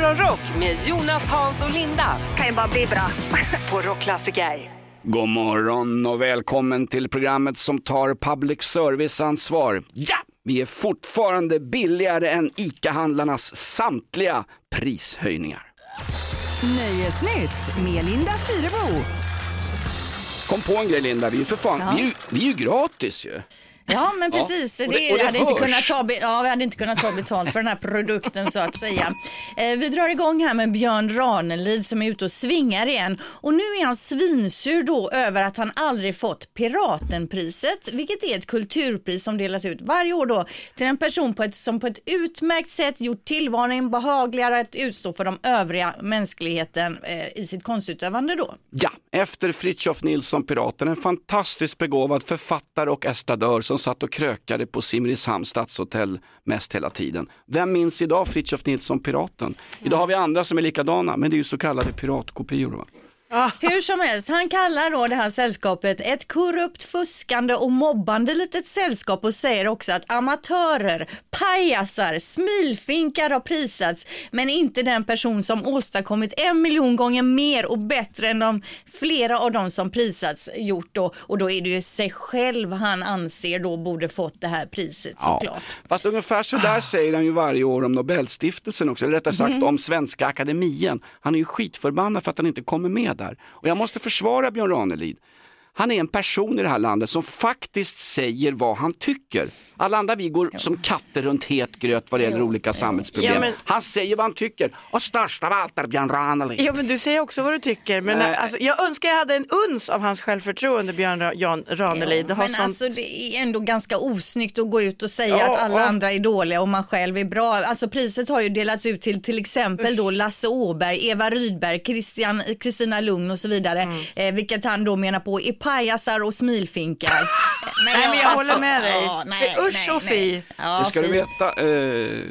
Morgonrock med Jonas, Hans och Linda kan ju bara bli bra. på Rockklassiker. God morgon och välkommen till programmet som tar public service-ansvar. Ja! Vi är fortfarande billigare än ICA-handlarnas samtliga prishöjningar. Nöjesnytt med Linda Fyrebo. Kom på en grej Linda, vi är ju för fan, Ja. vi, är ju, vi är ju gratis ju. Ja, men precis. det, det- det hade inte kunnat ta, ja, vi hade inte kunnat ta betalt för den här produkten så att säga. Eh, vi drar igång här med Björn Ranelid som är ute och svingar igen. Och nu är han svinsur då över att han aldrig fått Piratenpriset, vilket är ett kulturpris som delas ut varje år då till en person på ett, som på ett utmärkt sätt gjort tillvaron behagligare att utstå för de övriga mänskligheten eh, i sitt konstutövande då. Ja, efter Fritiof Nilsson Piraten, en fantastiskt begåvad författare och estradör som satt och krökade på Simrishamns stadshotell mest hela tiden. Vem minns idag Fritiof Nilsson Piraten? Idag har vi andra som är likadana, men det är ju så kallade piratkopior. Hur som helst, han kallar då det här sällskapet ett korrupt, fuskande och mobbande litet sällskap och säger också att amatörer, pajasar, smilfinkar har prisats, men inte den person som åstadkommit en miljon gånger mer och bättre än de flera av de som prisats gjort då. Och då är det ju sig själv han anser då borde fått det här priset såklart. Fast ungefär så där säger han ju varje år om Nobelstiftelsen också, eller rättare sagt Mm. om Svenska Akademien. Han är ju skitförbannad för att han inte kommer med där. Och jag måste försvara Björn Ranelid. Han är en person i det här landet som faktiskt säger vad han tycker. Alla andra vi går som katter runt het gröt vad det gäller olika samhällsproblem. Ja, men- Han säger vad han tycker. Och störst av allt är Björn Ranelid. Ja men du säger också vad du tycker. Men Nej. alltså, jag önskar jag hade en uns av hans självförtroende Björn Ra- Jan Ranelid. men sånt... alltså det är ändå ganska osnyggt att gå ut och säga Ja, att alla ja. andra är dåliga och man själv är bra. Alltså priset har ju delats ut till till exempel då Lasse Åberg, Eva Rydberg, Christian, Kristina Lugn och så vidare. Mm. Eh, vilket han då menar på är pajasar och smilfinkar. Nej men jag alltså, håller med dig. ja, nej, usch nej, och fy. Ja, Det ska du veta eh,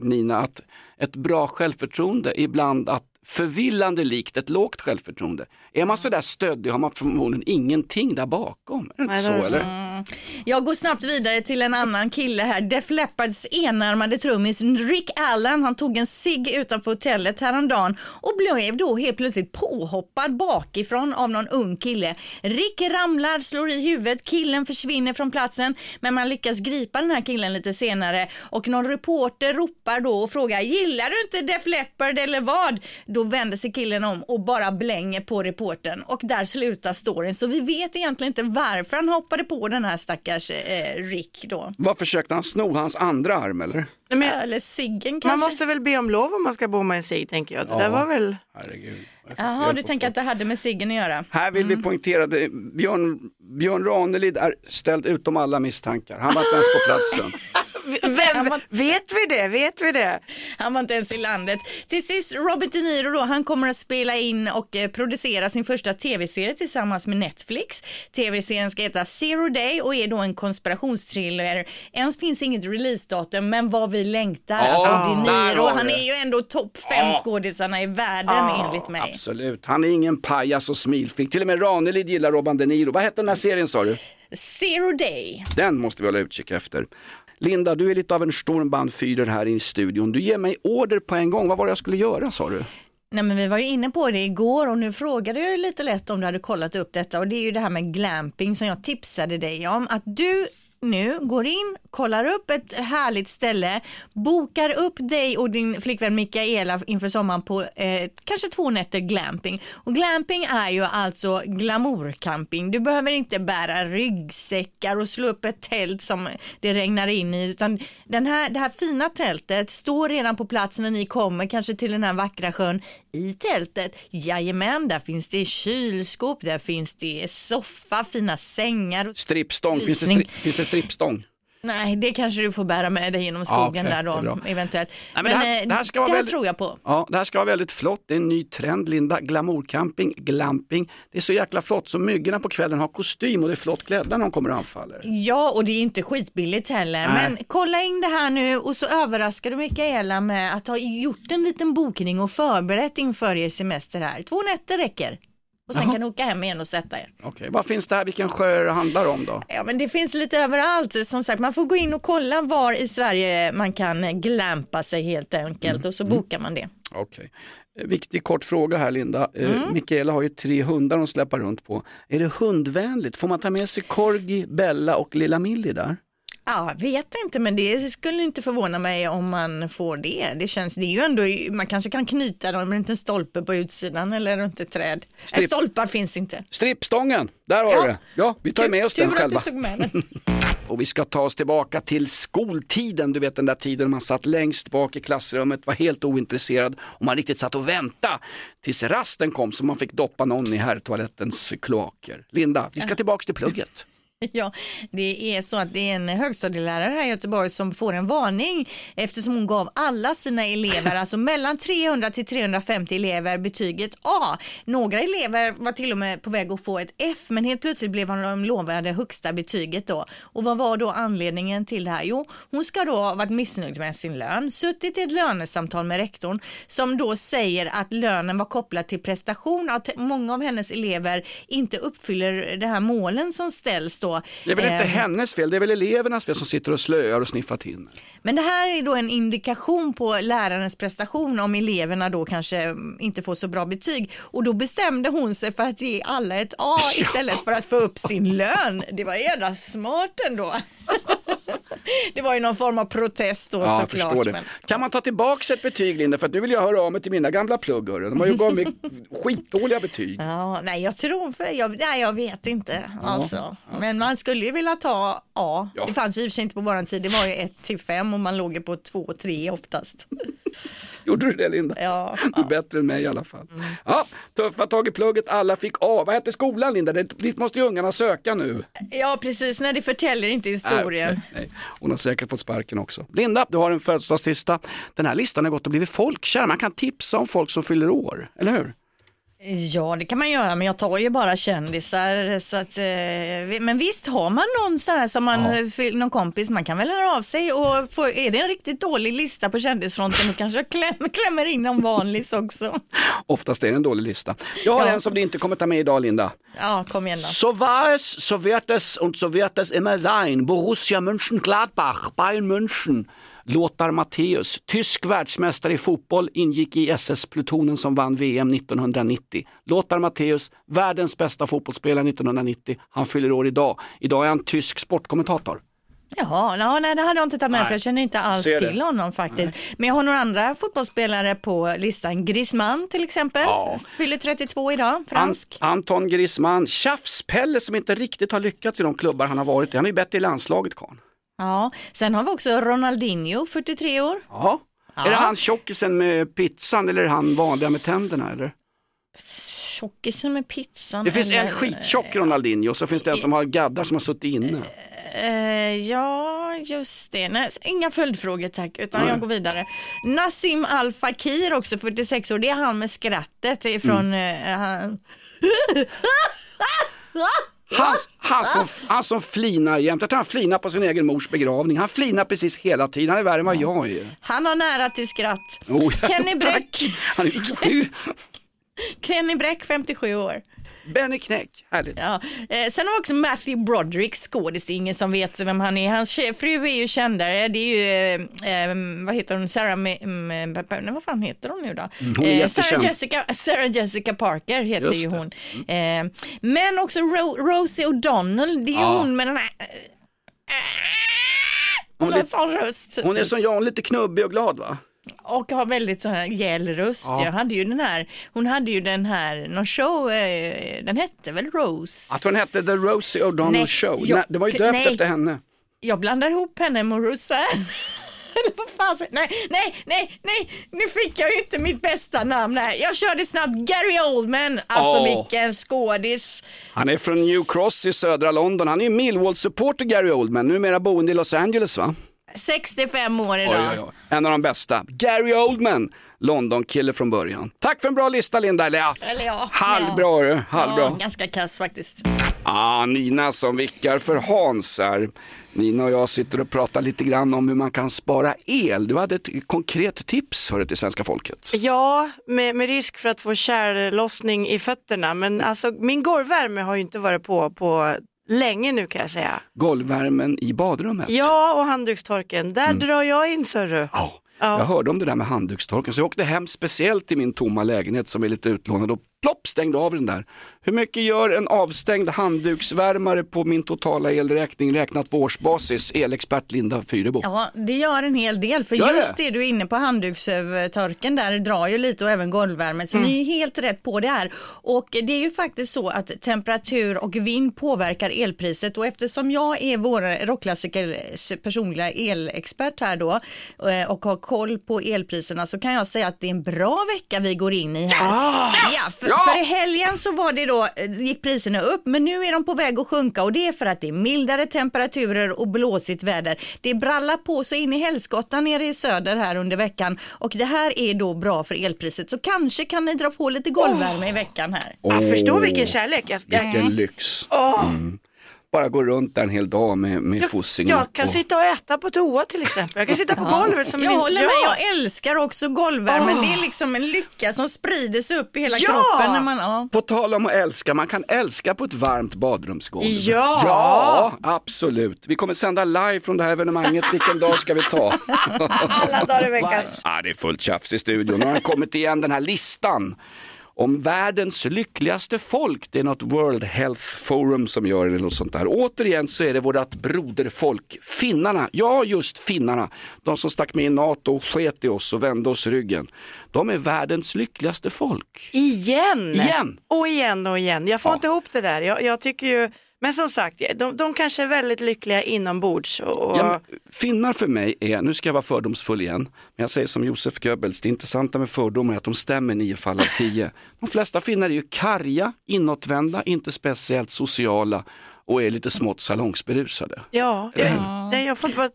Nina, att ett bra självförtroende är ibland att förvillande likt ett lågt självförtroende. Är man sådär stöddig har man förmodligen ingenting där bakom. Är det inte Nej, så det Mm. Jag går snabbt vidare till en annan kille här. Def Leppards enarmade trummis Rick Allen, han tog en cigg utanför hotellet häromdagen och blev då helt plötsligt påhoppad bakifrån av någon ung kille. Rick ramlar, slår i huvudet, killen försvinner från platsen men man lyckas gripa den här killen lite senare och någon reporter ropar då och frågar gillar du inte Def Leppard eller vad? Då vänder sig killen om och bara blänger på reportern och där slutar storyn så vi vet egentligen inte varför han hoppade på den här stackars eh, Rick då. Vad försökte han sno hans andra arm eller? Men, Eller ciggen kanske? man måste väl be om lov om man ska bomma en cigg tänker jag. Det där var väl... Herregud. Jaha, du tänker att det hade med ciggen att göra? Här vill vi poängtera det. Björn, Björn Ranelid är ställd utom alla misstankar. Han var inte ens på platsen. Vem, var- vet vi det? Vet vi det? Han var inte ens i landet. Till sist, Robert De Niro då, han kommer att spela in och eh, producera sin första tv-serie tillsammans med Netflix. Tv-serien ska heta Zero Day och är då en konspirationsthriller. Än finns inget releasedatum, men vad vi längtar. Ja, alltså, De Niro, han är ju ändå topp fem Ja. skådisarna i världen enligt mig. Absolut. Han är ingen pajas och smilfink. Till och med Ranelid gillar Robban De Niro. Vad hette den här serien sa du? Zero Day. Den måste vi hålla utkik efter. Linda, du är lite av en stormbandfyrer här i studion. Du ger mig order på en gång. Vad var det jag skulle göra sa du? Nej men vi var ju inne på det igår och nu frågade jag lite lätt om du hade kollat upp detta och det är ju det här med glamping som jag tipsade dig om. Att du nu går in, kollar upp ett härligt ställe, bokar upp dig och din flickvän Mikaela inför sommaren på eh, kanske två nätter glamping. Och glamping är ju alltså glamourcamping. Du behöver inte bära ryggsäckar och slå upp ett tält som det regnar in i utan den här, det här fina tältet står redan på plats när ni kommer kanske till den här vackra sjön. I tältet, jajamän, där finns det kylskåp, där finns det soffa, fina sängar. Strippstång, finns det, stri- finns det strippstång? Nej, det kanske du får bära med dig genom Ja, skogen okej, där det är då, eventuellt. Nej, men men det här- eh, det här ska vara väldigt- tror jag på. Ja, det här ska vara väldigt flott. Det är en ny trend, Linda. Glamourcamping, glamping. Det är så jäkla flott så myggorna på kvällen har kostym och det är flott klädda när de kommer och anfaller. Ja, och det är inte skitbilligt heller. Nej. Men kolla in det här nu och så överraskar du Mikaela med att ha gjort en liten bokning och förberett inför er semester här. Två nätter räcker. Och sen Jaha. kan du åka hem igen och sätta er. Okej, vad finns det här? Vilken sjö det handlar om då? Ja, men det finns lite överallt. Som sagt, man får gå in och kolla var i Sverige man kan glampa sig helt enkelt och så bokar man det. Okej. Eh, Viktig kort fråga här Linda. Eh, Mikaela har ju tre hundar hon släpar runt på. Är det hundvänligt? Får man ta med sig Corgi, Bella och lilla Millie där? Ja, vet inte, men det skulle inte förvåna mig om man får det. Det känns, det är ju ändå, man kanske kan knyta dem runt en stolpe på utsidan eller runt ett träd. Stripp. Äh, stolpar finns inte. Strippstången, där har Ja. du det. Ja, vi tar med oss den Tur själva. att du tog med den. Och vi ska ta oss tillbaka till skoltiden, du vet den där tiden man satt längst bak i klassrummet, var helt ointresserad och man riktigt satt och väntade tills rasten kom så man fick doppa någon i herrtoalettens kloaker. Linda, vi ska tillbaka till plugget. Ja, det är så att det är en högstadielärare här i Göteborg som får en varning eftersom hon gav alla sina elever, alltså mellan 300 till 350 elever, betyget A. Några elever var till och med på väg att få ett F, men helt plötsligt blev han de lovade högsta betyget då. Och vad var då anledningen till det här? Jo, hon ska då ha varit missnöjd med sin lön, suttit i ett lönesamtal med rektorn som då säger att lönen var kopplad till prestation, att många av hennes elever inte uppfyller de här målen som ställs då. Det är väl inte Eh, hennes fel, det är väl elevernas fel som sitter och slöar och sniffar tinner. Men det här är då en indikation på lärarens prestation om eleverna då kanske mm, inte får så bra betyg. Och då bestämde hon sig för att ge alla ett A istället för att få upp sin lön. Det var jädra smart ändå. Det var ju någon form av protest då Ja, såklart. Men... Kan man ta tillbaka ett betyg Linda? För att nu vill jag höra av mig till mina gamla plugg. De har ju gav mig skitdåliga betyg. Ja, nej, jag tror för, jag, nej, jag vet inte alltså. Men man skulle ju vilja ta A. Ja. Det fanns ju i och för sig inte på våran tid. Det var ju 1 till 5 och man låg ju på 2 och 3 oftast. Gjorde du det Linda? Ja, Du är bättre än mig i alla fall. Ja, tuffa tag i plugget, alla fick A. Vad hette skolan Linda? Det- Dit måste ju ungarna söka nu. Ja, precis. Nej, det förtäljer inte historien. Nej, nej. Hon har säkert fått sparken också. Linda, du har en födelsedagslista. Den här listan har gått och blivit folkkär. Man kan tipsa om folk som fyller år, eller hur? Ja, det kan man göra, men jag tar ju bara kändisar. Så att, eh, men visst har man någon sån här som man, Ja. ja. någon kompis, man kan väl höra av sig och få, är det en riktigt dålig lista på kändisfronten, då kanske jag kläm, klämmer in någon vanlis också. Oftast är det en dålig lista. Jag har Ja. en som du inte kommer ta med idag Linda. Ja, kom igen då. So war es, so wird es und so wird es immer sein. Borussia Mönchengladbach, Bayern München. Lothar Matthäus, tysk världsmästare i fotboll, ingick i SS-plutonen som vann VM 1990. Lothar Matthäus, världens bästa fotbollsspelare 1990. Han fyller år idag. Idag är han tysk sportkommentator. Jaha, no, nej det hade jag inte tagit med Nej. för jag känner inte alls till honom faktiskt. Men jag har några andra fotbollsspelare på listan. Griezmann till exempel, Ja. fyller 32 idag, An- fransk. Anton Griezmann, Tjafs-Pelle som inte riktigt har lyckats i de klubbar han har varit i. Han är ju bättre i landslaget karln. Ja, sen har vi också Ronaldinho, 43 år. Jaha. Är det han tjockisen med pizzan eller är det han vanliga med tänderna? Eller? Tjockisen med pizzan. Det finns eller- en skittjock Ronaldinho och så finns det en som har gaddar som har suttit inne. Eh, ja, just det. Nej, inga följdfrågor tack, utan jag går vidare. Nassim Al Fakir också, 46 år. Det är han med skrattet. Det är från... Mm. eh, han... Han, han, som, han som flinar jämt, jag tror han flinar på sin egen mors begravning. Han flinar precis hela tiden, han är värre än vad jag är. han har nära till skratt. Oh, Kenny. Bräck. Han är, Kenny Bräck, 57 år. Benny Knäck, härligt. Ja. Eh, sen har vi också Matthew Broderick, skådis, ingen som vet vem han är. Hans fru är ju kändare, det är ju, eh, eh, vad heter hon, Sarah, mm, vad fan heter hon nu då? Mm, hon Eh. Sarah, Jessica, Sarah Jessica Parker heter ju hon. Eh, men också Ro- Rosie O'Donnell, det är Ja. hon med den här Hon, hon är röst. hon är som jag, lite knubbig och glad va? Och har väldigt sån här gäll röst. Ja. Jag hade ju den här, hon hade ju den här, någon show, eh, den hette väl Rose? Tror den hette The Rosie O'Donnell Nej, Show. jag- Nej, det var ju döpt nej. efter henne. Jag blandar ihop henne med Roseanne. Nej, nej, nej, nej, nu fick jag ju inte mitt bästa namn här. Jag körde snabbt Gary Oldman, alltså Åh. vilken skådis. Han är från New Cross i södra London. Han är ju Millwall-supporter Gary Oldman, numera boende i Los Angeles va? 65 år idag. Oj, oj, oj. En av de bästa. Gary Oldman, London-kille från början. Tack för en bra lista Linda, eller ja, Eller ja. halvbra Ja, halvbra. ganska kass faktiskt. Ah, Nina som vickar för Hans här. Nina och jag sitter och pratar lite grann om hur man kan spara el. Du hade ett konkret tips hörde till svenska folket. Ja, med, med risk för att få kärllossning i fötterna. Men alltså, min golvvärme har ju inte varit på på länge nu kan jag säga. Golvvärmen i badrummet. Ja, och handdukstorken, där drar jag in sörru. Ja, Jag hörde om det där med handdukstorken så jag åkte hem speciellt till min tomma lägenhet som är lite utlånad och plopp stängde av den där. Hur mycket gör en avstängd handduksvärmare på min totala elräkning räknat på årsbasis? Elexpert Linda Fyrebo. Ja, det gör en hel del. För Gör det? just det du är inne på, handdukstorken där drar ju lite och även golvvärmet. Så ni är helt rätt på det här. Och det är ju faktiskt så att temperatur och vind påverkar elpriset och eftersom jag är vår rockklassikers personliga elexpert här då eh, och har koll på elpriserna så kan jag säga att det är en bra vecka vi går in i här. Ja, för, Ja! för i helgen så var det då, eh, gick priserna upp men nu är de på väg att sjunka och det är för att det är mildare temperaturer och blåsigt väder. Det brallar på så in i helskottan nere i söder här under veckan och det här är då bra för elpriset så kanske kan ni dra på lite golvvärme i veckan här. Jag förstår vilken kärlek. Jag, jag, Vilken lyx. Mm. Bara gå runt där en hel dag med, med fossingen jag kan och- sitta och äta på toa till exempel. Jag kan sitta på golvet som Jag min... håller ja. med, jag älskar också golvvärmen. Det är liksom en lycka som sprider sig upp i hela Ja! kroppen. När man, ja. På tal om att älska, man kan älska på ett varmt badrumsgolv. Ja! Ja, absolut. Vi kommer sända live från det här evenemanget. Vilken dag ska vi ta? Alla dagar i veckan. Ja, det är fullt tjafs i studion. Nu har den kommit igen den här listan om världens lyckligaste folk. Det är något World Health Forum som gör det något sånt där. Återigen så är det vårt broderfolk, finnarna. Ja, just finnarna. De som stack med i NATO och sket i oss och vände oss ryggen. De är världens lyckligaste folk. Igen! Igen! Och igen och igen. Jag får Ja. inte ihop det där. Jag, jag tycker ju, men som sagt, de, de kanske är väldigt lyckliga inombords. Och, Ja, finnar för mig är, nu ska jag vara fördomsfull igen, men jag säger som Josef Goebbels, det intressanta med fördomar är att de stämmer nio fall av tio. De flesta finnar är ju karga, inåtvända, inte speciellt sociala och är lite smått salongsberusade. ja, jag, nej, jag får inte vara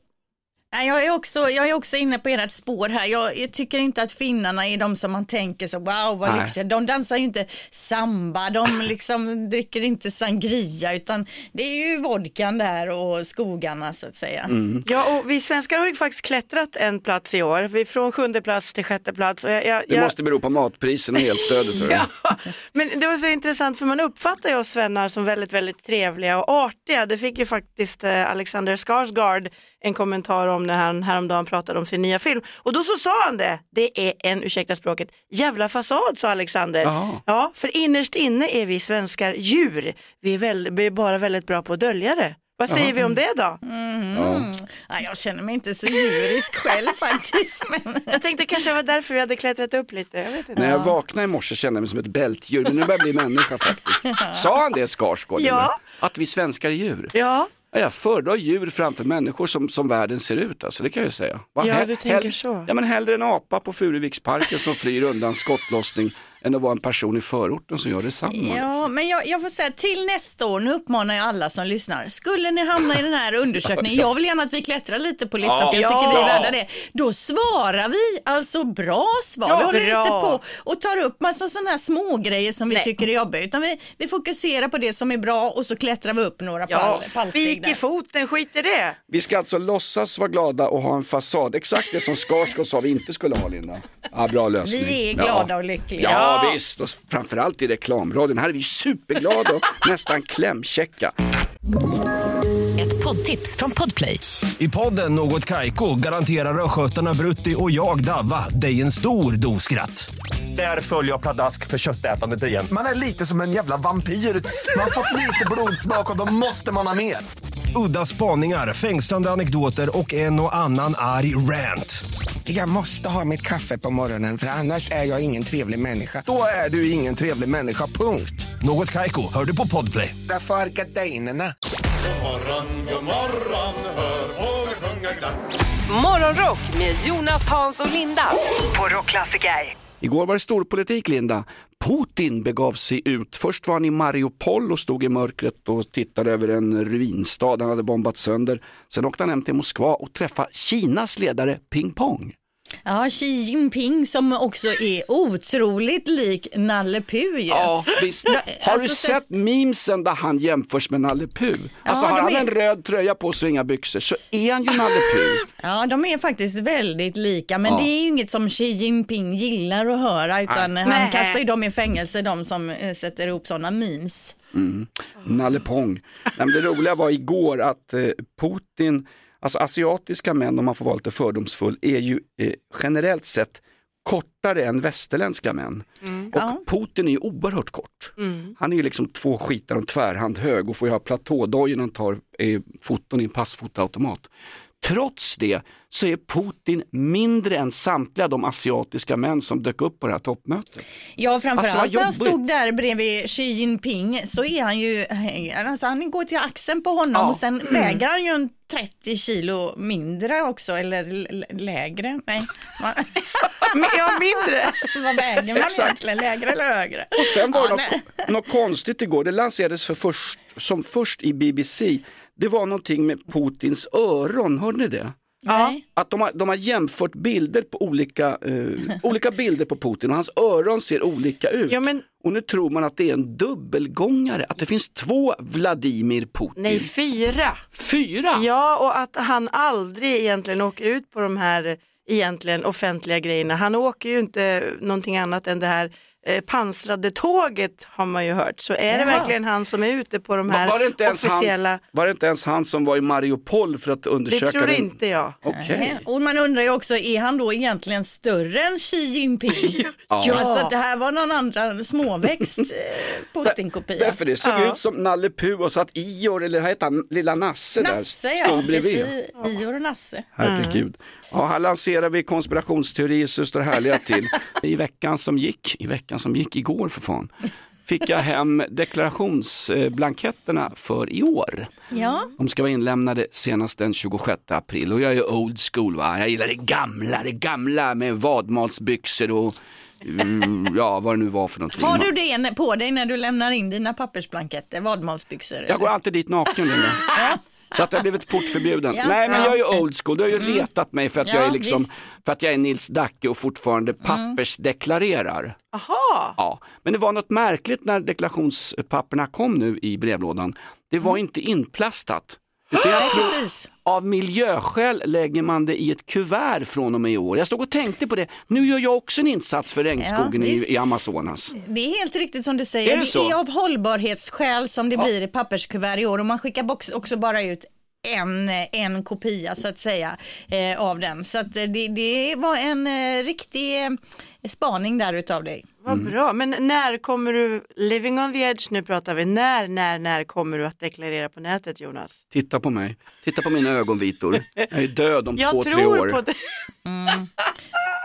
Jag är, också, jag är också inne på ert spår här. Jag, jag tycker inte att finnarna är de som man tänker så wow vad Nej. lyxiga. De dansar ju inte samba, de liksom dricker inte sangria utan det är ju vodkan där och skogarna så att säga. Mm. Ja, och vi svenskar har ju faktiskt klättrat en plats i år. Vi är från sjunde plats till sjätte plats. Och jag, jag, Det måste bero på matprisen och elstödet. Ja, men det var så intressant för man uppfattar ju oss svennar som väldigt, väldigt trevliga och artiga. Det fick ju faktiskt eh, Alexander Skarsgård en kommentar om när han häromdagen pratade om sin nya film. Och då så sa han det, det är en, ursäkta språket, jävla fasad sa Alexander. Jaha. Ja, för innerst inne är vi svenskar djur. Vi är, väl, vi är bara väldigt bra på att dölja det. Vad säger vi om det då? Mm. Ja, jag känner mig inte så djurisk själv faktiskt. Men... Jag tänkte kanske det var därför vi hade klättrat upp lite. Jag vet inte. När jag vaknade i morse kände jag mig som ett bältdjur, men nu börjar jag bli människa faktiskt. Sa han det Skarsgård? Ja. eller? Att vi svenskar är djur? Ja, jag föredrar djur framför människor som, som världen ser ut, alltså, det kan jag säga. Va, Ja, du tänker så. Ja, men hellre en apa på Furuviksparken som flyr undan skottlossning än att vara en person i förorten som gör detsamma. Ja, men jag, jag får säga till nästa år, nu uppmanar jag alla som lyssnar, skulle ni hamna i den här undersökningen, jag vill gärna att vi klättrar lite på listan Ja. för jag tycker Ja. vi är värda det. Då svarar vi alltså bra svar. Ja, vi håller bra. inte på och tar upp massa sådana här små grejer som vi Nej. tycker är jobbiga, utan vi, vi fokuserar på det som är bra och så klättrar vi upp några ja pall, pallsteg spik i foten, skit i det. Vi ska alltså låtsas vara glada och ha en fasad, exakt det som Skarsgård sa vi inte skulle ha Linda. Ja, bra lösning. Vi är Ja. glada och lyckliga. Ja, Ja. visst, och framförallt i reklamradion. Här är vi superglada och nästan klämkäcka. Ett poddtips från Podplay. I podden Något Kaiko garanterar östgötarna Brutti och jag, Davva, dig en stor dos skratt. Där följer jag pladask för köttätandet igen. Man är lite som en jävla vampyr. Man har fått lite blodsmak och då måste man ha mer. Udda spaningar, fängslande anekdoter och en och annan arg rant. Jag måste ha mitt kaffe på morgonen för annars är jag ingen trevlig människa. Då är du ingen trevlig människa, punkt. Något Kaiko, hör du på Podplay. Därför är gardinerna. morgon, god morgon, hör fåglar sjunga glatt. Morgonrock med Jonas, Hans och Linda på Rockklassiker. Igår var det storpolitik Linda. Putin begav sig ut. Först var han i Mariupol och stod i mörkret och tittade över en ruinstad han hade bombat sönder. Sen åkte han hem till Moskva och träffade Kinas ledare Ping Pong. Ja, Xi Jinping som också är otroligt lik Nalle Puh. Ja, visst. Har du alltså, sett memesen där han jämförs med Nalle Puh? Alltså Ja, har han är- en röd tröja på sig och inga byxor så är han ju Nalle Puh. Ja, de är faktiskt väldigt lika, men Ja. det är ju inget som Xi Jinping gillar att höra, utan han Nej. kastar ju dem i fängelse, de som eh, sätter ihop sådana memes. Nalle Pong. Nej, det roliga var igår att eh, Putin Alltså asiatiska män, om man får vara lite fördomsfull, är ju eh, generellt sett kortare än västerländska män. Och Putin är ju oerhört kort. Han är ju liksom två skitar om tvärhand hög och får ju ha platådojor när han tar eh, foton i en passfotoautomat. Trots det så är Putin mindre än samtliga de asiatiska män som dök upp på det här toppmötet. Ja, Alltså, framförallt vad när han stod där bredvid Xi Jinping så är han ju, alltså han går till axeln på honom Ja. och sen väger han ju en 30 kilo mindre också, eller lägre, nej. Ja, mindre. Vad väger man Exakt. egentligen, lägre eller högre? Och sen var det Ja, något, något konstigt igår, det lanserades för först, som först i BBC. Det var någonting med Putins öron, hörde ni det? Nej. Att de har, de har jämfört bilder på olika, eh, olika bilder på Putin och hans öron ser olika ut. Ja, men- Och nu tror man att det är en dubbelgångare, att det finns två Vladimir Putin. Nej, fyra. Fyra! Ja, och att han aldrig egentligen åker ut på de här egentligen offentliga grejerna. Han åker ju inte någonting annat än det här eh, pansrade tåget har man ju hört. Så är det Jaha. verkligen han som är ute på de här var, det inte ens officiella... han, var det inte ens han som var i Mariupol för att Det undersöka tror den? inte jag. Nej. Och man undrar ju också, är han då egentligen större än Xi Jinping? Ja. Alltså att det här var någon andra småväxt eh, Putin-kopia. Därför det såg Ja. ut som Nalle Puh och så att Ior, eller vad heter han, lilla Nasse, Nasse där ja, stod bredvid. precis. Ior och Nasse. Herregud. Ja, här lanserar vi konspirationsteorier så det står härliga till. I veckan som gick, i veckan som gick igår för fan, fick jag hem deklarationsblanketterna för i år. Ja. De ska vara inlämnade senast den 26 april och jag är old school va, jag gillar det gamla, det gamla med vadmalsbyxor och mm, ja vad det nu var för någonting. Har du det på dig när du lämnar in dina pappersblanketter, vadmalsbyxor? Jag eller? går alltid dit naken Linda. Så att jag har blivit portförbjuden. Ja. Nej men Ja. jag är ju old school, du har ju retat mig för att jag Ja, är liksom, visst. för att jag är Nils Dacke och fortfarande pappersdeklarerar. Aha. Ja, men det var något märkligt när deklarationspapperna kom nu i brevlådan. Det var inte inplastat. Utan jag tror, precis. av miljöskäl lägger man det i ett kuvert från och med i år. Jag stod och tänkte på det, nu gör jag också en insats för regnskogen Ja, visst. i, i Amazonas. Det är helt riktigt som du säger. Är det det så? är av hållbarhetsskäl som det blir i papperskuvert i år och man skickar box också bara ut en, en kopia så att säga eh, av den. Så att eh, det, det var en eh, riktig eh, spaning där utav dig. Vad Mm. bra, men när kommer du, living on the edge nu pratar vi, när, när, när kommer du att deklarera på nätet Jonas? Titta på mig, titta på mina ögonvitor. Jag är död om Jag två, tre år. på det.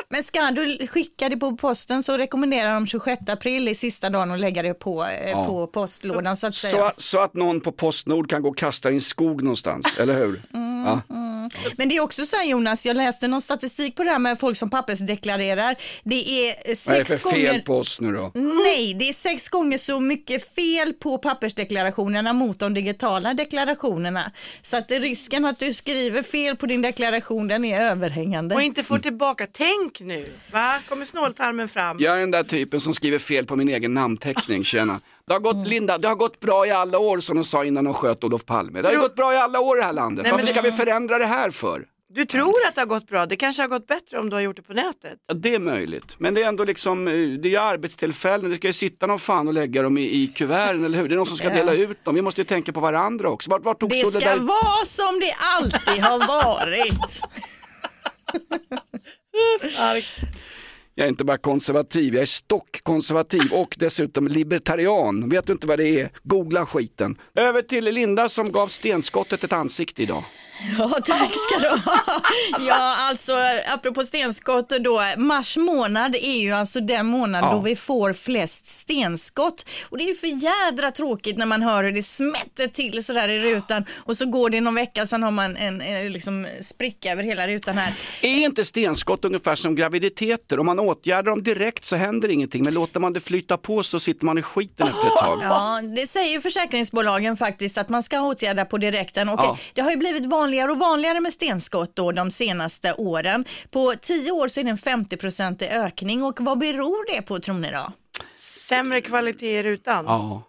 Men ska du skicka det på posten så rekommenderar de 26 april i sista dagen att lägga det på, eh, Ja. på postlådan så att säga. Så, så att någon på Postnord kan gå och kasta i en skog någonstans, eller hur? Mm. Ja. Men det är också så här Jonas, jag läste någon statistik på det här med folk som pappersdeklarerar. Det är eh, Vad är det sex för gånger fel på oss nu då? Nej, det är sex gånger så mycket fel på pappersdeklarationerna mot de digitala deklarationerna. Så att risken att du skriver fel på din deklaration den är överhängande. Och inte får tillbaka, tänk nu, va? Kommer snåltarmen fram? Jag är den där typen som skriver fel på min egen namnteckning, tjena. Det har gått, Linda, det har gått bra i alla år som de sa innan de sköt Olof Palme. Det har ju gått bra i alla år i det här landet. Nej, men Varför det- ska vi förändra det här för? Du tror att det har gått bra, det kanske har gått bättre om du har gjort det på nätet. Ja, det är möjligt, men det är ändå liksom, eh, det är ju arbetstillfällen, det ska ju sitta någon fan och lägga dem i, i kuverten, eller hur? Det är någon som ska dela ut dem, vi måste ju tänka på varandra också. Vart, vart tog det ska solidaritet? vara som det alltid har varit. Jag är inte bara konservativ, jag är stockkonservativ och dessutom libertarian. Vet du inte vad det är? Googla skiten. Över till Linda som gav stenskottet ett ansikte idag. Ja, tack ska du ha. Ja, alltså apropå stenskott då, mars månad är ju alltså den månad Ja. då vi får flest stenskott. Och det är ju för jädra tråkigt när man hör hur det smätter till sådär i rutan och så går det någon vecka, sen har man en, en liksom spricka över hela rutan här. Är inte stenskott ungefär som graviditeter? Om man åtgärdar dem direkt så händer ingenting, men låter man det flyta på så sitter man i skiten efter ett tag. Ja, det säger försäkringsbolagen faktiskt att man ska åtgärda på direkten och Ja. det har ju blivit vanligare och vanligare med stenskott då de senaste åren. På tio år så är det en 50-procentig ökning och vad beror det på tror ni då? Sämre kvalitet i rutan. Ja,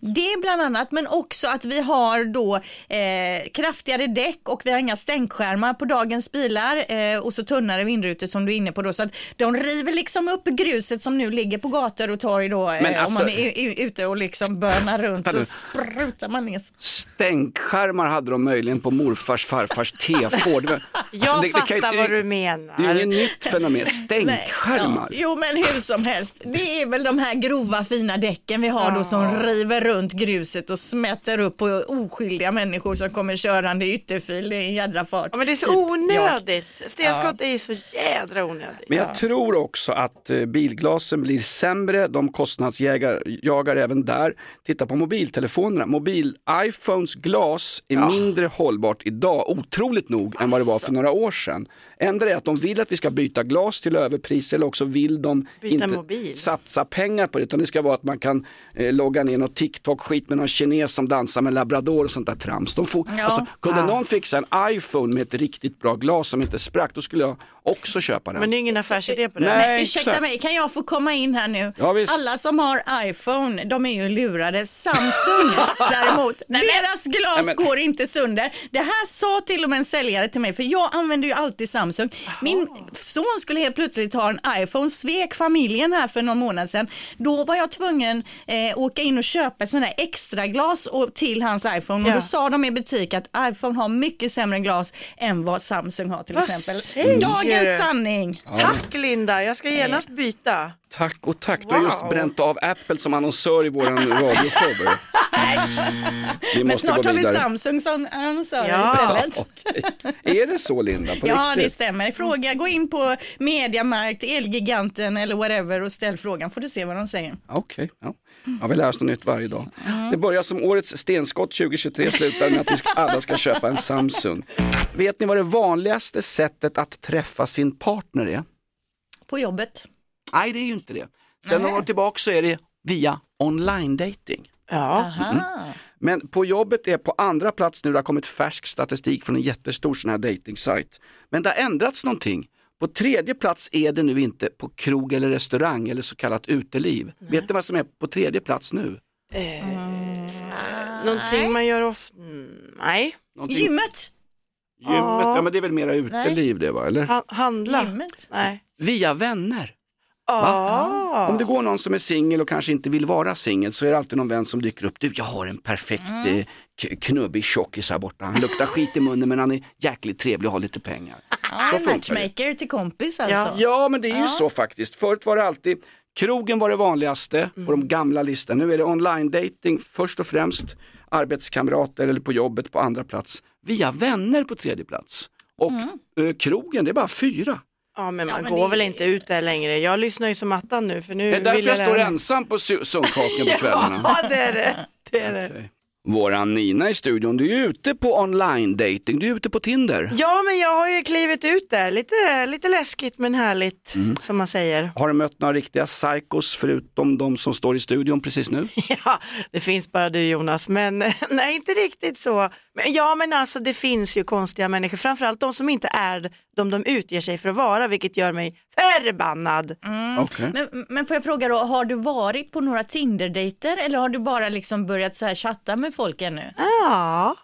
Det bland annat, men också att vi har då eh, kraftigare däck och vi har inga stänkskärmar på dagens bilar eh, och så tunnare vindrutor som du är inne på då. Så att de river liksom upp gruset som nu ligger på gator och torg då eh, Men om alltså- man är i- ute och liksom börnar runt och sprutar man ner. Stänkskärmar hade de möjligen på morfars farfars T-Ford. Var- Jag alltså, det- det kan fattar inte- vad du Det är ju menar. inget nytt fenomen, Nej, stänkskärmar. ja. Jo men hur som helst, det är väl de här grova fina däcken vi har då som river runt gruset och smätter upp på oskyldiga människor som kommer körande i ytterfil, det är en jädra fart. Ja, men det är så Typ onödigt. Stenskott är så jädra onödigt. Men jag tror också att eh, bilglasen blir sämre, de kostnadsjagar jagar även där. Titta på mobiltelefonerna, mobil-iPhones glas är mindre hållbart idag, otroligt nog, än vad det var för några år sedan. Ändå är att de vill att vi ska byta glas till överpris eller också vill de Byta inte mobil. satsa pengar på det utan det ska vara att man kan eh, logga ner något TikTok-skit med någon kines som dansar med labrador och sånt där trams. De får, Ja. alltså, kunde någon fixa en iPhone med ett riktigt bra glas som inte sprack då skulle jag också köpa den. Men det är ingen affärsidé på det. Nej. Men ursäkta exakt. mig, kan jag få komma in här nu? Ja, visst. Alla som har iPhone, de är ju lurade. Samsung däremot, deras glas Nej, men- går inte sönder. Det här sa till och med en säljare till mig, för jag använder ju alltid Samsung. Min son skulle helt plötsligt ha en iPhone, svek familjen här för någon månad sedan. Då var jag tvungen eh, åka in och köpa ett sånt här extra glas och, till hans iPhone och Ja. då sa de i butik att iPhone har mycket sämre glas än vad Samsung har till Vad exempel. säger Dagens sanning. Tack Linda, jag ska genast byta. Tack och tack, du har just Wow. bränt av Apple som annonsör i våran radioshow. Vi Men måste snart gå har vi vidare. Samsung som annonsörer Ja. istället. Är det så Linda? På Ja, det riktigt? stämmer. Fråga, gå in på Mediamarkt, Elgiganten eller whatever och ställ frågan får du se vad de säger. Okej, ja. Ja, vi lär oss något nytt varje dag. Det börjar som årets stenskott 2023, slutar med att vi alla ska köpa en Samsung. Vet ni vad det vanligaste sättet att träffa sin partner är? På jobbet. Nej, det är ju inte det. Sen några år tillbaka så är det via online dating. Ja. Aha. Men på jobbet är på andra plats nu, det har kommit färsk statistik från en jättestor sån här dating-sajt. Men det har ändrats någonting. På tredje plats är det nu inte på krog eller restaurang eller så kallat uteliv. Vet ni vad som är på tredje plats nu? Någonting man gör ofta. Mm, nej. Någonting- Gymmet. Gymmet, ja men det är väl mera uteliv det va, eller? Ha- handla. Gymmet. Nej. Via vänner. Ah. Om det går någon som är singel och kanske inte vill vara singel så är det alltid någon vän som dyker upp. Du, jag har en perfekt eh, k- knubbig tjockis här borta. Han luktar skit i munnen men han är jäkligt trevlig och har lite pengar. Ja, en funkar det. matchmaker till kompis alltså. Ja. Ja, men det är ju så faktiskt. Förut var det alltid, krogen var det vanligaste på de gamla listorna. Nu är det online dating först och främst, arbetskamrater eller på jobbet på andra plats, via vänner på tredje plats. Och eh, krogen, det är bara fyra. Ja men man men går det- väl inte ut där längre. Jag lyssnar ju som attan nu för nu Det är därför vill jag står ensam på su- sunkhaken på kvällarna. Ja det är det. det, är det. Våran Nina i studion, du är ute på online dating, du är ute på Tinder. Ja men jag har ju klivit ut där. Lite, lite läskigt men härligt Mm. som man säger. Har du mött några riktiga psychos förutom de som står i studion precis nu? Ja, det finns bara du Jonas, men nej inte riktigt så. Ja men alltså det finns ju konstiga människor, framförallt de som inte är de de utger sig för att vara, vilket gör mig förbannad. Okej. Men, men får jag fråga då, har du varit på några Tinder-dejter eller har du bara liksom börjat så här chatta med folk ännu? Ja.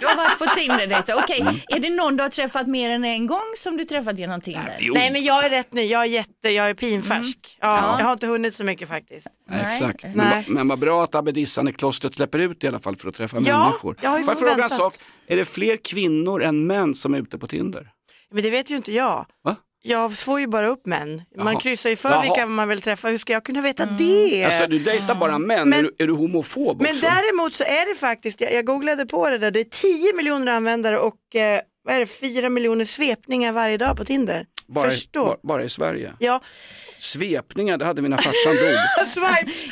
Du har varit på Tinder-dejter, okej. Är det någon du har träffat mer än en gång som du träffat genom Tinder? Jo, Nej men jag är rätt ny, jag är jätte, jag är pinfärsk. Ja, Jag har inte hunnit så mycket faktiskt. Nej, Exakt. Men, Nej. va- men vad bra att abbedissan i klostret släpper ut i alla fall för att träffa Ja, människor. jag har ju Får jag fråga en förväntat. sak? Är det fler kvinnor än män som är ute på Tinder? Men det vet ju inte jag. Va? Jag får ju bara upp män. Man Jaha. kryssar ju för Jaha. vilka man vill träffa. Hur ska jag kunna veta det? Alltså du dejtar bara män, Men- är, du, är du homofob Men också? däremot så är det faktiskt, jag, jag googlade på det där, det är 10 miljoner användare och eh, vad är det, 4 miljoner svepningar varje dag på Tinder. Bara, Förstå. bara, bara i Sverige. Ja, Svepningar, det hade vi när farsan dog. swipes.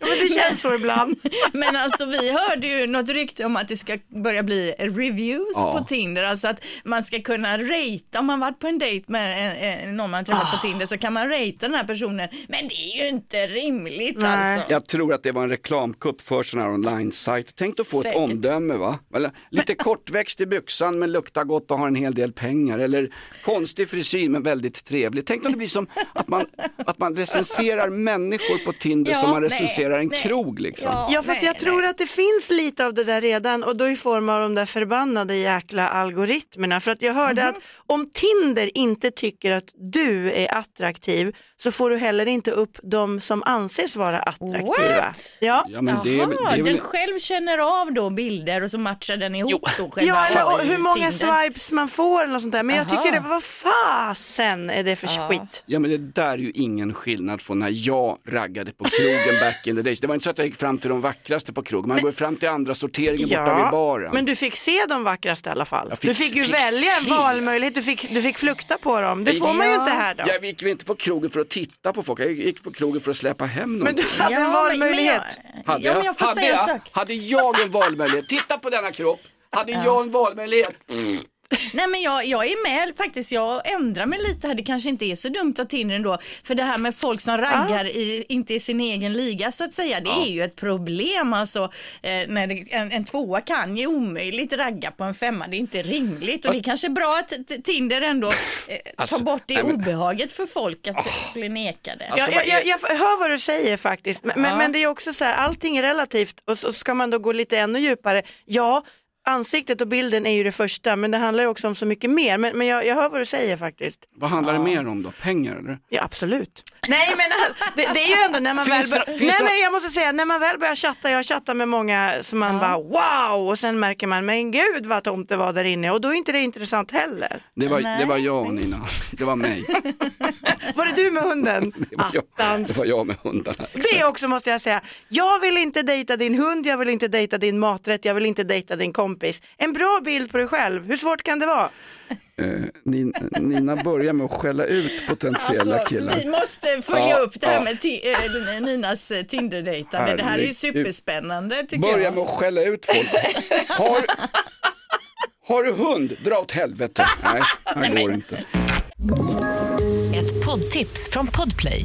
men det känns så ibland. Men alltså vi hörde ju något rykte om att det ska börja bli reviews Ja. på Tinder, alltså att man ska kunna ratea, om man varit på en dejt med en, en, någon man träffat Ah. på Tinder så kan man ratea den här personen, men det är ju inte rimligt Nej. alltså. Jag tror att det var en reklamkupp för sådana här online-sajter. Tänk att få ett Säkert. omdöme va? Eller, lite kortväxt i byxan men luktar gott och har en hel del pengar. Eller konstig frisyr men väldigt trevlig. Tänk om det blir som att man, att man recenserar människor på Tinder Ja, som man nej, recenserar en nej. krog liksom. Ja fast nej, jag tror att det finns lite av det där redan och då i form av de där förbannade jäkla algoritmerna. För att jag hörde Mhm. att om Tinder inte tycker att du är attraktiv så får du heller inte upp de som anses vara attraktiva. What? Ja. Ja, men det, är, Jaha, det är väl... den själv känner av då bilder och så matchar den ihop då själva Ja, eller hur många Tinder. swipes man får eller något sånt där. Men jag tycker det, vad fasen är det för skit? Ja men det där är ju ingen skillnad från när jag raggade på krogen back in the days. Det var inte så att jag gick fram till de vackraste på krogen, man går fram till andra sorteringen borta vid baren. men du fick se de vackraste i alla fall. Fick- du fick ju fick välja en valmöjlighet, du fick, du fick flukta på dem. Det får man ju inte här då. Jag gick ju inte på krogen för att titta på folk, jag gick på krogen för att släppa hem Men någonting. du hade en men- valmöjlighet. Men jag, Hade ja, men jag, hade, jag, sak. hade jag en valmöjlighet, titta på denna kropp, hade jag en valmöjlighet. Nej men jag, jag är med faktiskt, jag ändrar mig lite här, det kanske inte är så dumt att Tinder ändå. För det här med folk som raggar i, inte i sin egen liga så att säga, det är ju ett problem alltså. Eh, när det, en, en tvåa kan ju omöjligt ragga på en femma, det är inte rimligt. Och det är kanske bra att Tinder ändå eh, Alltså, tar bort det nej, men- obehaget för folk att bli nekade. Alltså, jag, jag, är- jag, jag hör vad du säger faktiskt, men, men, men det är också så här, allting är relativt och så ska man då gå lite ännu djupare. Ja, ansiktet och bilden är ju det första, men det handlar ju också om så mycket mer. Men, men jag, jag hör vad du säger faktiskt. Vad handlar det mer om då? Pengar eller? Ja, absolut. Nej men det, det är ju ändå när man Finns väl det- bör... finns Nej det- men jag måste säga, när man väl börjar chatta, jag chattar med många som man bara wow och sen märker man, men gud vad tomt det var där inne och då är inte det intressant heller. Det var, det var jag Nina, det var mig. Var det du med hunden? Det var jag, det var jag med hundarna. Det också måste jag säga. Jag vill inte dejta din hund, jag vill inte dejta din maträtt, jag vill inte dejta din kompis. En bra bild på dig själv, hur svårt kan det vara? Eh, Nina, Nina börjar med att skälla ut potentiella Alltså, killar. vi måste följa Ja, upp det här ja. med ti- eh, Ninas eh, Tinder-dejtande. Det här är ju superspännande tycker Börja jag. med att skälla ut folk. Har, har du hund? Dra åt helvete. Nej, det går inte. Ett poddtips från Podplay.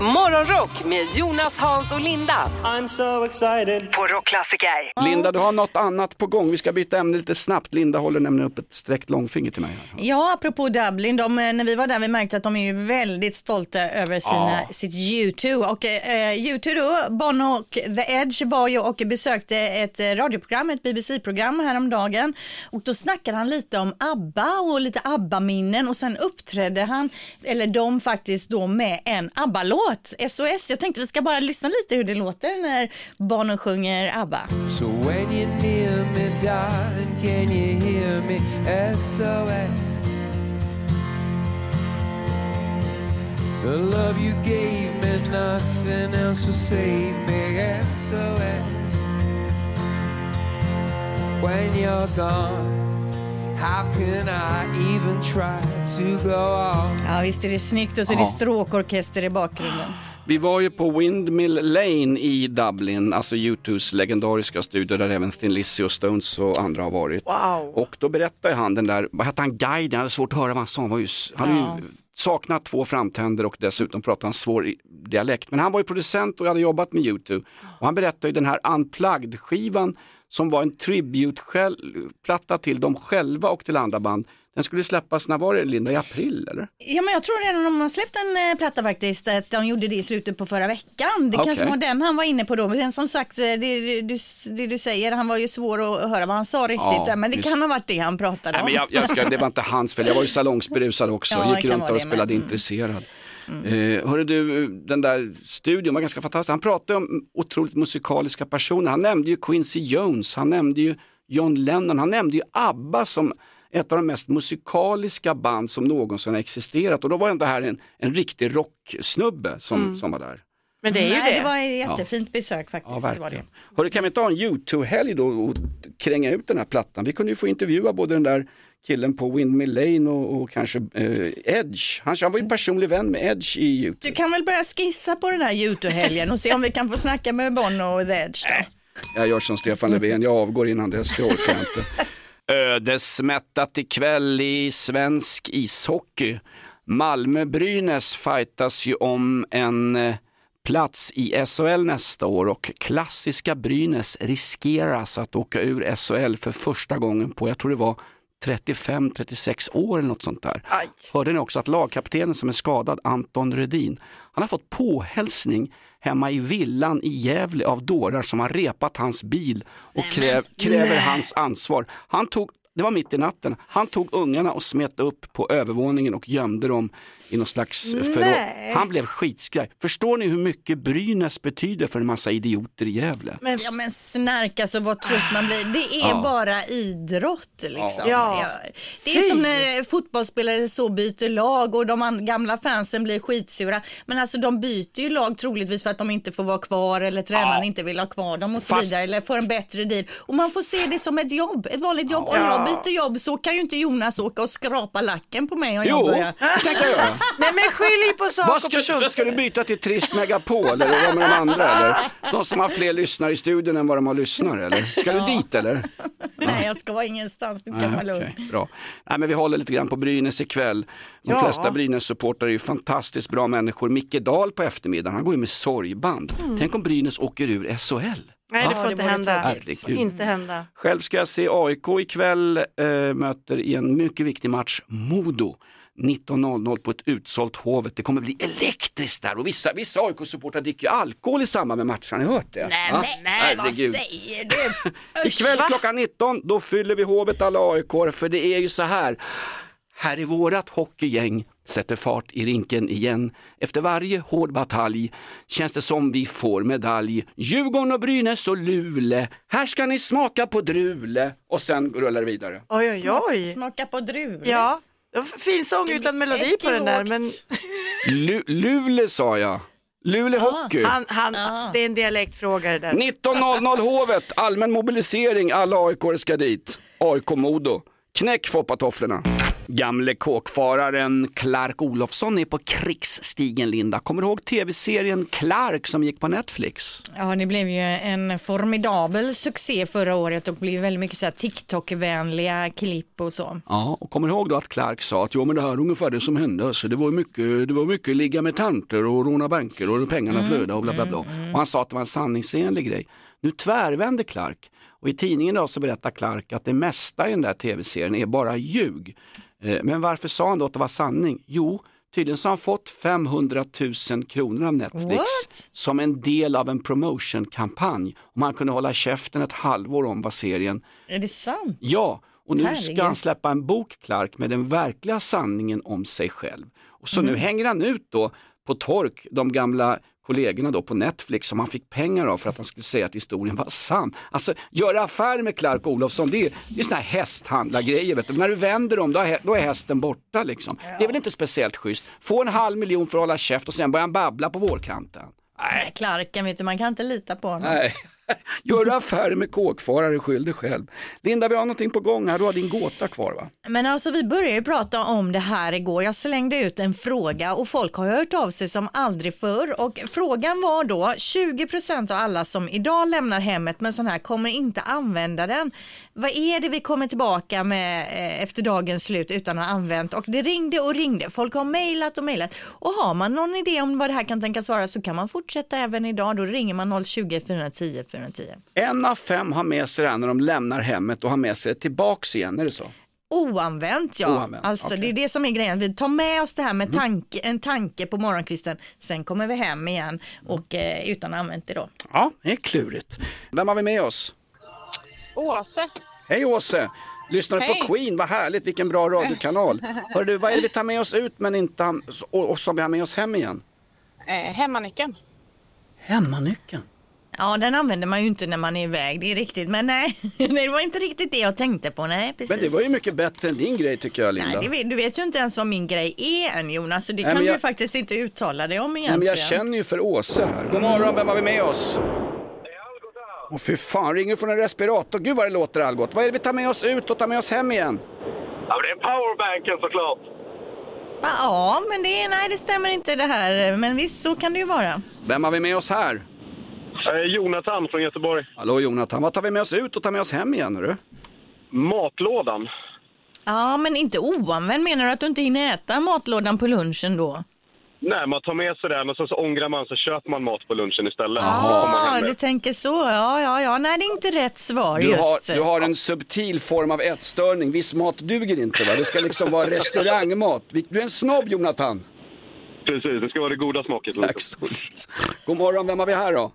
Morgonrock med Jonas, Hans och Linda. I'm so excited. På Rockklassiker. Linda, du har något annat på gång. Vi ska byta ämne lite snabbt. Linda håller nämligen upp ett sträckt långfinger till mig. Här. Ja, apropå Dublin, de, eh, när vi var där vi märkte att de är ju väldigt stolta över sina, Ja. sitt U2. Och eh, U2 då, Bono och The Edge var ju och besökte ett eh, radioprogram, ett BBC-program häromdagen. Och då snackade han lite om ABBA och lite ABBA-minnen och sen uppträdde han, eller de faktiskt då med en ABBA-låt, SOS. Jag tänkte vi ska bara lyssna lite hur det låter när barnen sjunger ABBA. So when you're near me, darling, can you hear me? SOS. The love you gave me, nothing else will save me. SOS. When you're gone, Ja, visst är det snyggt och så är det Ja. stråkorkester i bakgrunden. Vi var ju på Windmill Lane i Dublin, alltså U2s legendariska studio där även Thin Lizzy och Stones och andra har varit. Wow. Och då berättade han den där, vad hette han, guiden, jag hade svårt att höra vad han sa, han, var ju, han hade ju saknat två framtänder och dessutom pratade han svår i- dialekt. Men han var ju producent och hade jobbat med U2. Och han berättade ju den här Unplugged-skivan som var en tribute-platta till dem själva och till andra band. Den skulle släppas, när var det Linda, i april eller? Ja men jag tror redan de har släppt en eh, platta faktiskt, att de gjorde det i slutet på förra veckan. Det Okej. kanske var den han var inne på då. Men som sagt, eh, det, du, det du säger, han var ju svår att höra vad han sa riktigt, Ja, där, men det visst. kan ha varit det han pratade Nej, om. men jag, jag ska, det var inte hans fel, jag var ju salongsberusad också, Ja, gick runt och det med. spelade Mm. Eh, hörru du, den där studion var ganska fantastisk. Han pratade om otroligt musikaliska personer. Han nämnde ju Quincy Jones, han nämnde ju John Lennon, han nämnde ju ABBA som ett av de mest musikaliska band som någonsin har existerat. Och då var det här en, en riktig rocksnubbe som, Mm. som var där. Men det är ju Nej, det. det var ett jättefint besök faktiskt. Ja, det var det. verkligen. Hörru, kan vi inte ha en YouTube-helg då och kränga ut den här plattan? Vi kunde ju få intervjua både den där killen på Windmill Lane och, och kanske eh, Edge. Han, han var ju personlig vän med Edge i YouTube. Du kan väl börja skissa på den här YouTube-helgen och se om vi kan få snacka med Bono och The Edge då. Jag gör som Stefan Löfven, jag avgår innan dess, det orkar jag inte. Ödesmättat ikväll i svensk ishockey. Malmö-Brynäs fightas ju om en eh, plats i SHL nästa år och klassiska Brynäs riskeras att åka ur SHL för första gången på, jag tror det var 35-36 år eller något sånt där. Aj. Hörde ni också att lagkaptenen som är skadad, Anton Rödin, han har fått påhälsning hemma i villan i Gävle av dårar som har repat hans bil och kräv, kräver hans ansvar. Han tog, det var mitt i natten, han tog ungarna och smet upp på övervåningen och gömde dem i någon slags förråd. Han blev skitskraj. Förstår ni hur mycket Brynäs betyder för en massa idioter i Gävle? Men Ja men snark alltså vad trött man blir. Det är Ja. bara idrott liksom. Ja. Det är Fy. som när fotbollsspelare så byter lag och de gamla fansen blir skitsura. Men alltså de byter ju lag troligtvis för att de inte får vara kvar eller tränaren inte vill ha kvar dem och så Fast- vidare eller får en bättre deal. Och man får se det som ett jobb, ett vanligt jobb. Om jag byter jobb så kan ju inte Jonas åka och skrapa lacken på mig om jag Jo, börjar. det tänker jag göra. Nej men skilj på sak Vad och ska, person. ska, ska du byta till Trist Megapol eller vad med de andra eller? De som har fler lyssnare i studion än vad de har lyssnare eller? Ska du dit eller? Nej jag ska vara ingenstans, du kan vara lugn. okej, bra. Nej, men vi håller lite grann på Brynäs ikväll. De Ja. flesta Brynäs-supportrar är ju fantastiskt bra människor. Micke Dahl på eftermiddagen, han går ju med sorgband. Tänk om Brynäs åker ur SHL. Nej det får det inte vore hända. Inte hända. Själv ska jag se AIK ikväll, eh, möter i en mycket viktig match Modo. 19.00 på ett utsålt Hovet. Det kommer bli elektriskt där och vissa, vissa AIK-supportrar dricker alkohol i samband med matchen. Har ni hört det? Nej, Va? nej, nej vad säger du? Ikväll va? klockan 19 då fyller vi Hovet alla aik för det är ju så här. Här är vårat hockeygäng sätter fart i rinken igen. Efter varje hård batalj känns det som vi får medalj. Djurgården och Brynäs och Luleå. Här ska ni smaka på drule. Och sen rullar det vidare. Oj oj oj. Smaka på druvor. Ja, det var fin sång utan melodi på den där men Lu Luleå sa jag. Luleå Hockey. han, han, det är en dialektfråga det där. 19.00 Hovet, allmän mobilisering, alla aik ska dit. AIK Modo, knäck foppatofflorna. Gamle kåkfararen Clark Olofsson är på krigsstigen Linda. Kommer du ihåg tv-serien Clark som gick på Netflix? Ja, det blev ju en formidabel succé förra året och blev väldigt mycket så TikTok-vänliga klipp och så. Ja, och kommer du ihåg då att Clark sa att jo men det här är ungefär det som hände. Alltså, det, var mycket, det var mycket ligga med tanter och råna banker och pengarna flödade och bla bla bla. Och han sa att det var en sanningsenlig grej. Nu tvärvände Clark och i tidningen idag så berättar Clark att det mesta i den där tv-serien är bara ljug. Eh, Men varför sa han då att det var sanning? Jo, tydligen så har han fått 500 000 kronor av Netflix What? som en del av en promotionkampanj. Om han kunde hålla käften ett halvår om vad serien Är det sant? Ja, och nu ska Herregud. han släppa en bok, Clark, med den verkliga sanningen om sig själv. Och så nu hänger han ut då på tork de gamla kollegorna då på Netflix som han fick pengar av för att han skulle säga att historien var sann. Alltså göra affär med Clark Olofsson, det är, det är såna här hästhandlargrejer. Vet du. När du vänder dem, då är, då är hästen borta liksom. Det är väl inte speciellt schysst. Få en halv miljon för att hålla käft och sen börja han babbla på vårkanten. Nej, Clarken, vet du, man kan inte lita på honom. Nej. Göra affärer med kåkfarare, skyll dig själv. Linda, vi har någonting på gång här. Du har din gåta kvar va? Men alltså vi började ju prata om det här igår. Jag slängde ut en fråga och folk har hört av sig som aldrig förr. Och frågan var då 20% av alla som idag lämnar hemmet med sån här kommer inte använda den. Vad är det vi kommer tillbaka med eh, efter dagens slut utan att ha använt? Och det ringde och ringde. Folk har mejlat och mejlat. Och har man någon idé om vad det här kan tänkas vara så kan man fortsätta även idag. Då ringer man 020 410 410. En av fem har med sig det här när de lämnar hemmet och har med sig det tillbaks igen, är det så? Oanvänt ja. Oanvänt, alltså okej. det är det som är grejen. Vi tar med oss det här med tanke, en tanke på morgonkvisten. Sen kommer vi hem igen och eh, utan använt det då. Ja, det är klurigt. Vem har vi med oss? Åse. Hej Åse! Lyssnar du på. Queen? Vad härligt, vilken bra radiokanal. Hör du, vad är det vi tar med oss ut men inte och, och som vi har med oss hem igen? Eh, hemmanyckeln. Hemmanyckeln. Ja, den använder man ju inte när man är iväg, det är riktigt. Men nej, nej, det var inte riktigt det jag tänkte på. Nej, precis. Men det var ju mycket bättre än din grej tycker jag Linda. Nej, det vet, du vet ju inte ens vad min grej är än Jonas, så det Nej, kan du jag- ju faktiskt inte uttala dig om Nej, egentligen. men jag känner ju för Åse här. God morgon, vem har vi med oss? Åh fy fan, ringer från en respirator. Gud vad det låter Algot. Vad är det vi tar med oss ut och tar med oss hem igen? Ja, det är powerbanken såklart. Ja, men det, nej, det stämmer inte det här. Men visst, så kan det ju vara. Vem har vi med oss här? Eh, Jonathan från Göteborg. Hallå Jonathan, vad tar vi med oss ut och tar med oss hem igen? Hörru? Matlådan. Ja, men inte oanvänd. Menar du att du inte hinner äta matlådan på lunchen då? Nej, man tar med sig den och så, så ångrar man så köper man mat på lunchen istället. Med. du tänker så. Ja, ja, ja. Nej, det är inte rätt svar Du just. har, du har en subtil form av ätstörning. Viss mat duger inte va? Det ska liksom vara restaurangmat. Du är en snobb Jonathan. Precis, det ska vara det goda smaket. Lite. God morgon, vem har vi här då?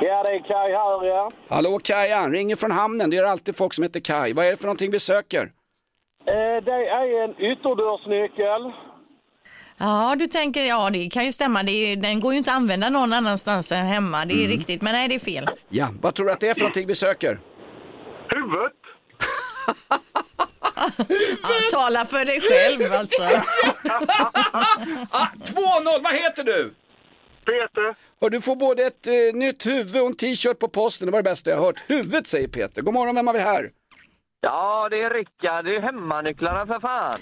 Ja, det är Kaj här ja. Hallå Kajan, ringer från hamnen. Det är alltid folk som heter Kaj. Vad är det för någonting vi söker? Eh, det är en ytterdörrsnyckel. Ja, du tänker, ja det kan ju stämma. Det är, den går ju inte att använda någon annanstans än hemma. Det är Mm. riktigt, men nej det är fel. Ja, vad tror du att det är för någonting vi söker? Huvudet. Ja, tala för dig själv alltså. 2-0, vad heter du? Peter. Och du får både ett eh, nytt huvud och en t-shirt på posten. Det var det bästa jag hört. Huvudet säger Peter. God morgon, vem har vi här? Ja, det är Rickard. Det är hemmanycklarna för fan.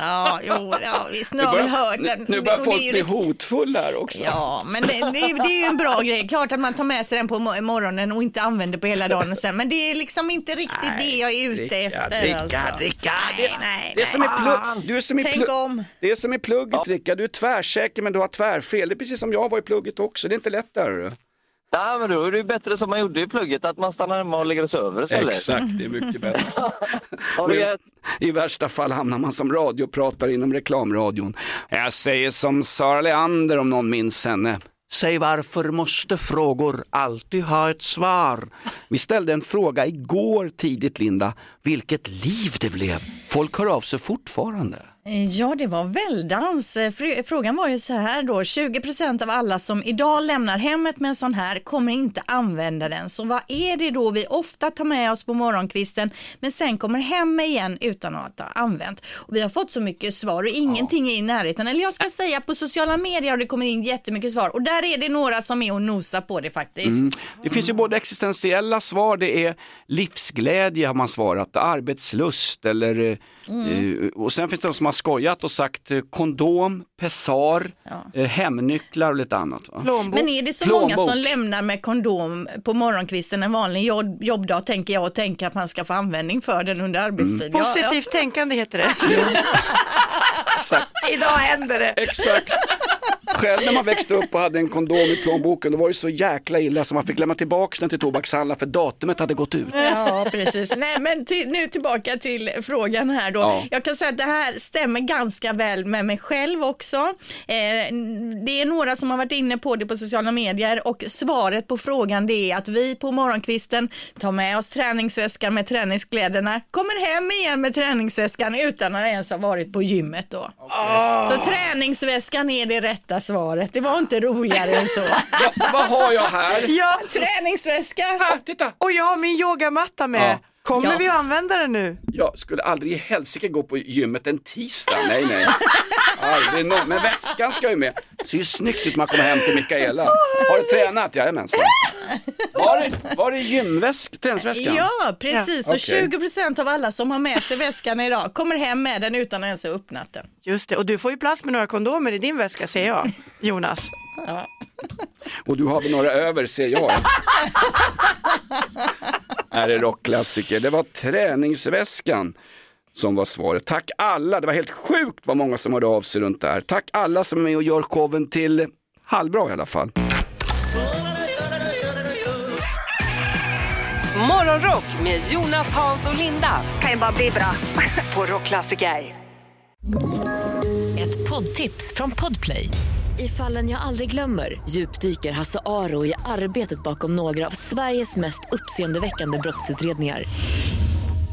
Ja, jo, ja, visst nu Nu har vi börjar, hört den. nu, börjar folk bli riktigt- hotfulla här också. Ja, men det, det, är, det är ju en bra grej. Klart att man tar med sig den på mo- morgonen och inte använder på hela dagen och sen. Men det är liksom inte riktigt det jag är ute Rickard, efter. Rickard, alltså. Rickard, Nej, nej, Det är som i nej. plugg. Du är som i Tänk om. Det är som i plugget Rickard. Du är tvärsäker men du har tvärfel. Det är precis som jag var i plugget också. Det är inte lätt där. Ja, men då är det ju bättre som man gjorde i plugget, att man stannar hemma och lägger och sover istället. Exakt, det är mycket bättre. Gett- I värsta fall hamnar man som radiopratare inom reklamradion. Jag säger som Sara Leander om någon minns henne. Säg varför måste frågor alltid ha ett svar? Vi ställde en fråga igår tidigt Linda. Vilket liv det blev. Folk hör av sig fortfarande. Ja, det var väldans. Eh, fr- Frågan var ju så här då, 20% av alla som idag lämnar hemmet med en sån här kommer inte använda den. Så vad är det då vi ofta tar med oss på morgonkvisten men sen kommer hem igen utan att ha använt? Och vi har fått så mycket svar och ingenting är i närheten. Eller jag ska säga på sociala medier har det kommit in jättemycket svar och där är det några som är och nosar på det faktiskt. Mm. Det finns ju både existentiella svar, det är livsglädje har man svarat, arbetslust eller eh, Mm. eh, och sen finns det de som har skojat och sagt eh, kondom, pessar, eh, hemnycklar och lite annat. Va? Men är det så många Plånbok. som lämnar med kondom på morgonkvisten en vanlig jobb, jobbdag tänker jag och tänker att man ska få användning för den under arbetstid. Ja, ja. Positivt tänkande heter det. Idag händer det. Exakt. Själv när man växte upp och hade en kondom i plånboken då var det så jäkla illa så man fick lämna tillbaka den till tobakshandlaren för datumet hade gått ut. Ja, precis. Nej, men till, nu tillbaka till frågan här då. Ja. Jag kan säga att det här stämmer ganska väl med mig själv också. Eh, det är några som har varit inne på det på sociala medier och svaret på frågan det är att vi på morgonkvisten tar med oss träningsväskan med träningskläderna, kommer hem igen med träningsväskan utan att ens ha varit på gymmet då. Så träningsväskan är det rätta svaret. Det var inte roligare än så. Vad har jag här? Ja, träningsväska. titta. Och jag har min yogamatta med. Ja. Kommer Ja. vi att använda den nu? Jag skulle aldrig i helsike gå på gymmet en tisdag, nej nej. Aldrig Men väskan ska ju med. Ser ju snyggt ut när man kommer hem till Mikaela. Har du tränat? Jajamensan. Var det, var det gymväsk, träningsväskan? Ja, precis. Så Okej. 20 procent av alla som har med sig väskan idag kommer hem med den utan att ens ha öppnat den. Just det, och du får ju plats med några kondomer i din väska ser jag, Jonas. Och du har väl några över ser jag. Är det rockklassiker? Det var träningsväskan som var svaret. Tack alla, det var helt sjukt vad många som hörde av sig runt det här. Tack alla som är med och gör showen till halvbra i alla fall. Morgonrock med Jonas, Hans och Linda. Kan ju bara bli bra. På Rockklassiker. Ett poddtips från Podplay. I fallen jag aldrig glömmer djupdyker Hasse Aro i arbetet bakom några av Sveriges mest uppseendeväckande brottsutredningar.